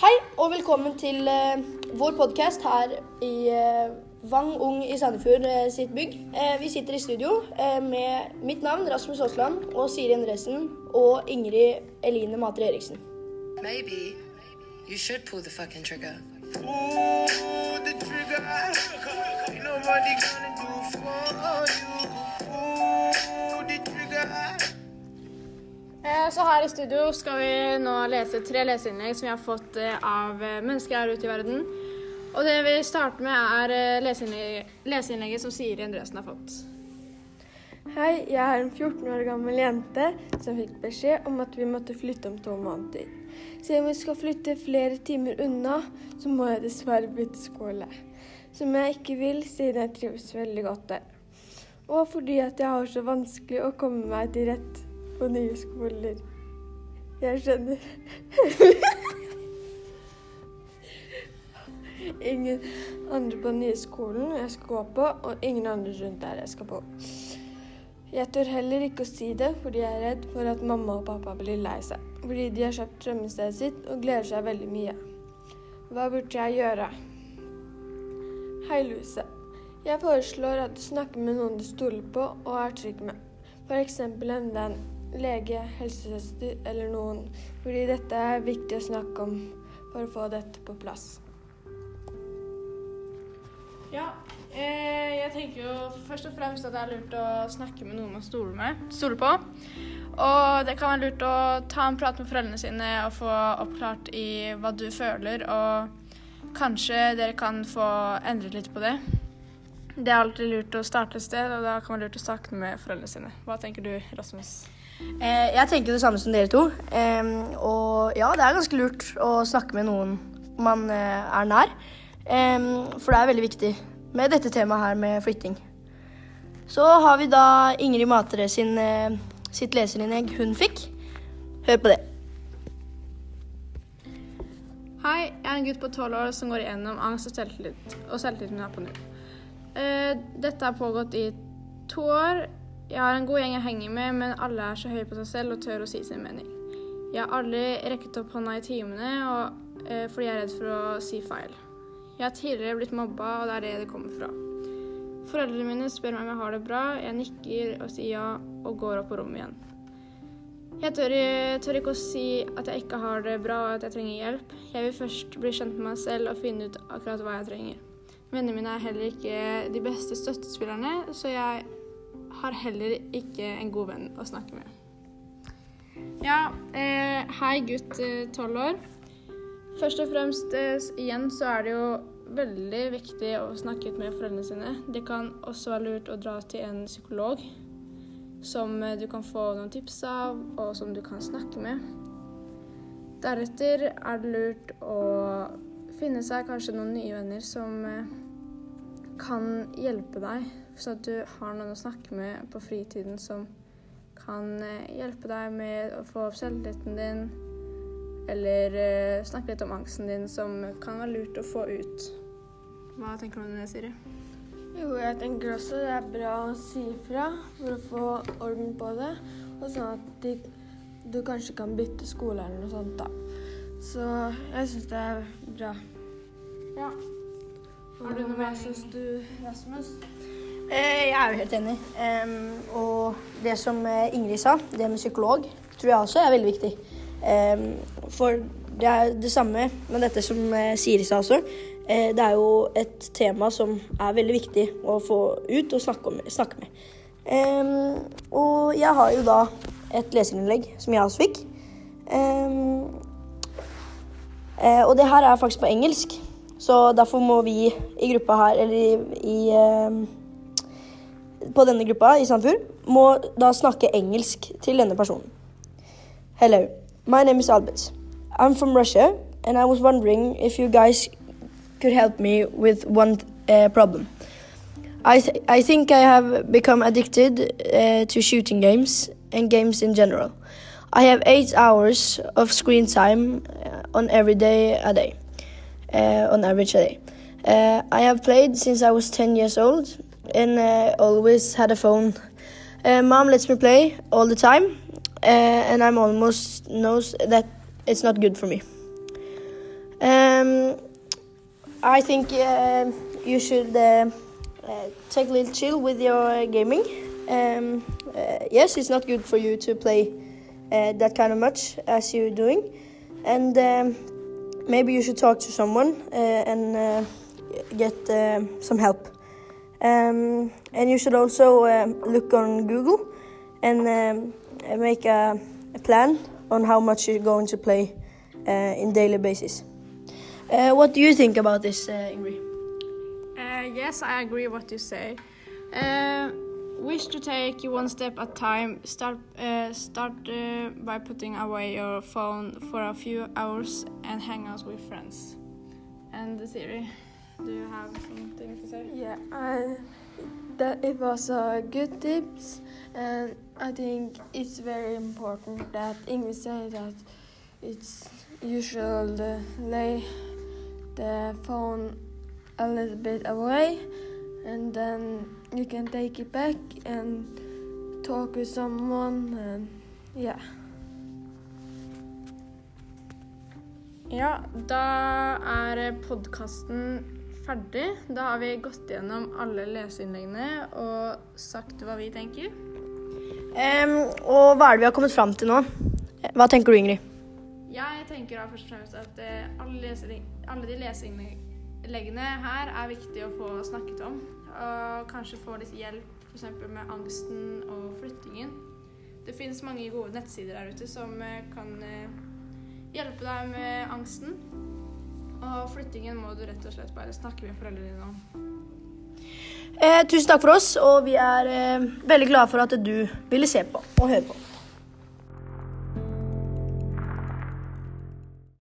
Hei og velkommen til eh, vår podkast her i eh, Vang Ung i Sandefjord eh, sitt bygg. Eh, vi sitter i studio eh, med mitt navn Rasmus Aasland og Siri Endresen og Ingrid Eline Matre Eriksen. Maybe you should pull the fucking trigger. Pull the trigger. Nobody gonna her i studio skal vi nå lese tre leseinnlegg som vi har fått eh, av eh, mennesker her ute i verden. Og det vi starter med, er eh, leseinnlegget som Siri Endresen har fått. Hei, jeg er en 14 år gammel jente som fikk beskjed om at vi måtte flytte om to måneder. Siden vi skal flytte flere timer unna, så må jeg dessverre bytte skole. Som jeg ikke vil, siden jeg trives veldig godt der. Og fordi at jeg har så vanskelig å komme meg til rett på nye skoler. Jeg skjønner. ingen andre på den nye skolen jeg skal gå på, og ingen andre rundt der jeg skal bo. Jeg tør heller ikke å si det fordi jeg er redd for at mamma og pappa blir lei seg. Fordi de har kjøpt drømmestedet sitt og gleder seg veldig mye. Hva burde jeg gjøre? Hei, Louise. Jeg foreslår at du snakker med noen du stoler på og er trygg med. F.eks. en venn, lege, helsesøster eller noen. Fordi dette er viktig å snakke om for å få dette på plass. Ja, eh, jeg tenker jo først og fremst at det er lurt å snakke med noen man stoler, med, stoler på. Og det kan være lurt å ta en prat med foreldrene sine og få oppklart i hva du føler, og kanskje dere kan få endret litt på det. Det er alltid lurt å starte et sted, og da kan man lurt å snakke med foreldrene sine. Hva tenker du, Rasmus? Eh, jeg tenker det samme som dere to. Eh, og ja, det er ganske lurt å snakke med noen man eh, er nær. For det er veldig viktig med dette temaet her med flytting. Så har vi da Ingrid Matre sin, eh, sitt leserinnlegg hun fikk. Hør på det. Hei, jeg er en gutt på tolv år som går igjennom angst og selvtillit, og selvtilliten er på null. Eh, dette har pågått i to år. Jeg har en god gjeng jeg henger med, men alle er så høye på seg selv og tør å si sin mening. Jeg har aldri rekket opp hånda i timene og, eh, fordi jeg er redd for å si feil. Jeg har tidligere blitt mobba, og det er det det kommer fra. Foreldrene mine spør meg om jeg har det bra, jeg nikker og sier ja, og går opp på rommet igjen. Jeg tør, tør ikke å si at jeg ikke har det bra og at jeg trenger hjelp. Jeg vil først bli kjent med meg selv og finne ut akkurat hva jeg trenger. Vennene mine er heller ikke de beste støttespillerne, så jeg har heller ikke en god venn å snakke med. Ja, eh, hei gutt tolv år. Først og fremst eh, igjen så er det jo veldig viktig å snakke ut med foreldrene sine. Det kan også være lurt å dra til en psykolog som eh, du kan få noen tips av, og som du kan snakke med. Deretter er det lurt å finne seg kanskje noen nye venner som eh, kan hjelpe deg, sånn at du har noen å snakke med på fritiden som kan eh, hjelpe deg med å få opp selvtilliten din, eller eh, snakke litt om angsten din, som kan være lurt å få ut. Hva tenker du om det, Siri? Jo, jeg tenker også det er bra å si ifra for å få orden på det. Og sånn at de, du kanskje kan bytte skole eller noe sånt, da. Så jeg syns det er bra. Ja. Har du noe mer, syns du, Rasmus? Eh, jeg er jo helt enig. Og det som eh, Ingrid sa, det med psykolog, tror jeg også er veldig viktig. For det er det samme med dette som eh, Siri sa også. Eh, det er jo et tema som er veldig viktig å få ut og snakke, om, snakke med. Um, og jeg har jo da et leserinnlegg som jeg også fikk. Um, og det her er faktisk på engelsk, så derfor må vi i gruppa her, eller i, i em, på denne gruppa i Sandefjord må da snakke engelsk til denne personen. Hello, my name is Albert. I'm from Russia, and I was wondering if you guys could help me with one uh, problem. I, th- I think I have become addicted uh, to shooting games and games in general. I have eight hours of screen time on every day a day, uh, on average a day. Uh, I have played since I was 10 years old and uh, always had a phone. Mom lets me play all the time, and I'm almost knows that it's not good for me. Um, I think uh, you should uh, uh, take a little chill with your gaming. Um, yes, it's not good for you to play that kind of much as you're doing, and um, maybe you should talk to someone uh, and uh, get uh, some help. Um, and you should also um, look on Google and um, uh, make a, a plan on how much you're going to play uh, in daily basis. Uh, what do you think about this, uh, Ingrid? Uh, yes, I agree what you say. Wish to take you one step at a time. Start uh, start uh, by putting away your phone for a few hours and hang out with friends. And Siri, do you have something to say? Yeah, I, that it was a good tips, and I think it's very important that English said that it's you should lay the phone a little bit away, and then you can take it back and talk with someone, and yeah. Ja, da er podkasten ferdig. Da har vi gått gjennom alle leseinnleggene og sagt hva vi tenker. Um, og hva er det vi har kommet fram til nå? Hva tenker du, Ingrid? Jeg tenker da først og fremst at eh, alle, alle de leseinnleggene her er viktig å få snakket om. Og kanskje få litt hjelp f.eks. med angsten og flyttingen. Det finnes mange gode nettsider der ute som eh, kan eh, hjelpe deg med angsten. Og flyttingen må du rett og slett bare snakke med foreldrene dine om. Eh, tusen takk for oss, og vi er eh, veldig glade for at du ville se på og høre på.